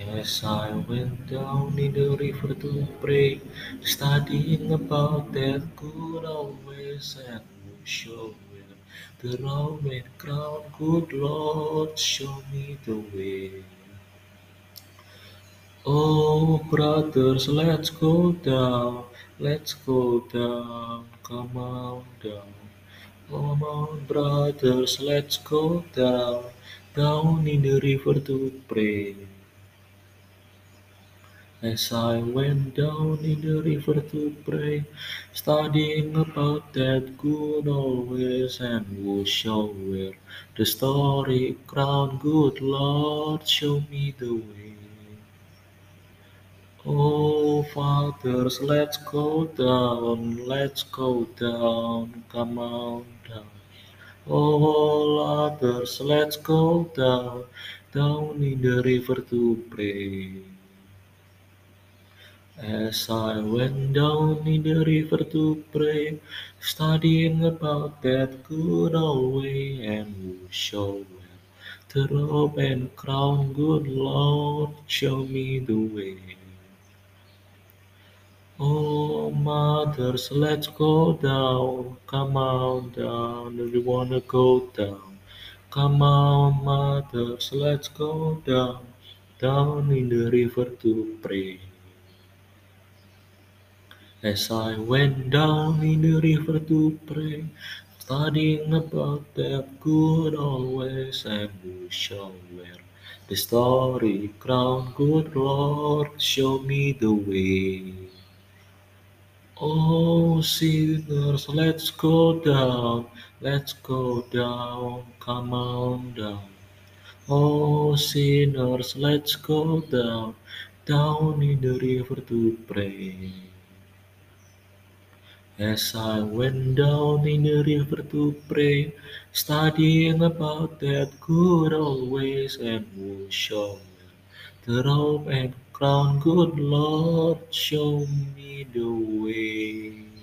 As I went down in the river to pray, studying about that good old ways and show where the Roman crown, good Lord, show me the way. Oh, brothers, let's go down, let's go down, come on down. Come on, brothers, let's go down, down in the river to pray. As I went down in the river to pray, studying about that good old ways and who shall wear the story crown, good Lord, show me the way. Oh, fathers, let's go down, let's go down, come on down. All others, let's go down, down in the river to pray. As I went down in the river to pray, studying about that good old way and who wear the robe and crown, good Lord, show me the way. Oh, mothers, let's go down, come on down, we wanna go down. Come on, mothers, let's go down, down in the river to pray. As I went down in the river to pray, studying about that good old ways and who shall wear the story crown, good Lord, show me the way. Oh, sinners, let's go down, let's go down, come on down. Oh, sinners, let's go down, down in the river to pray. As I went down in the river to pray, studying about that good old ways and who show me the robe and crown, good Lord, show me the way.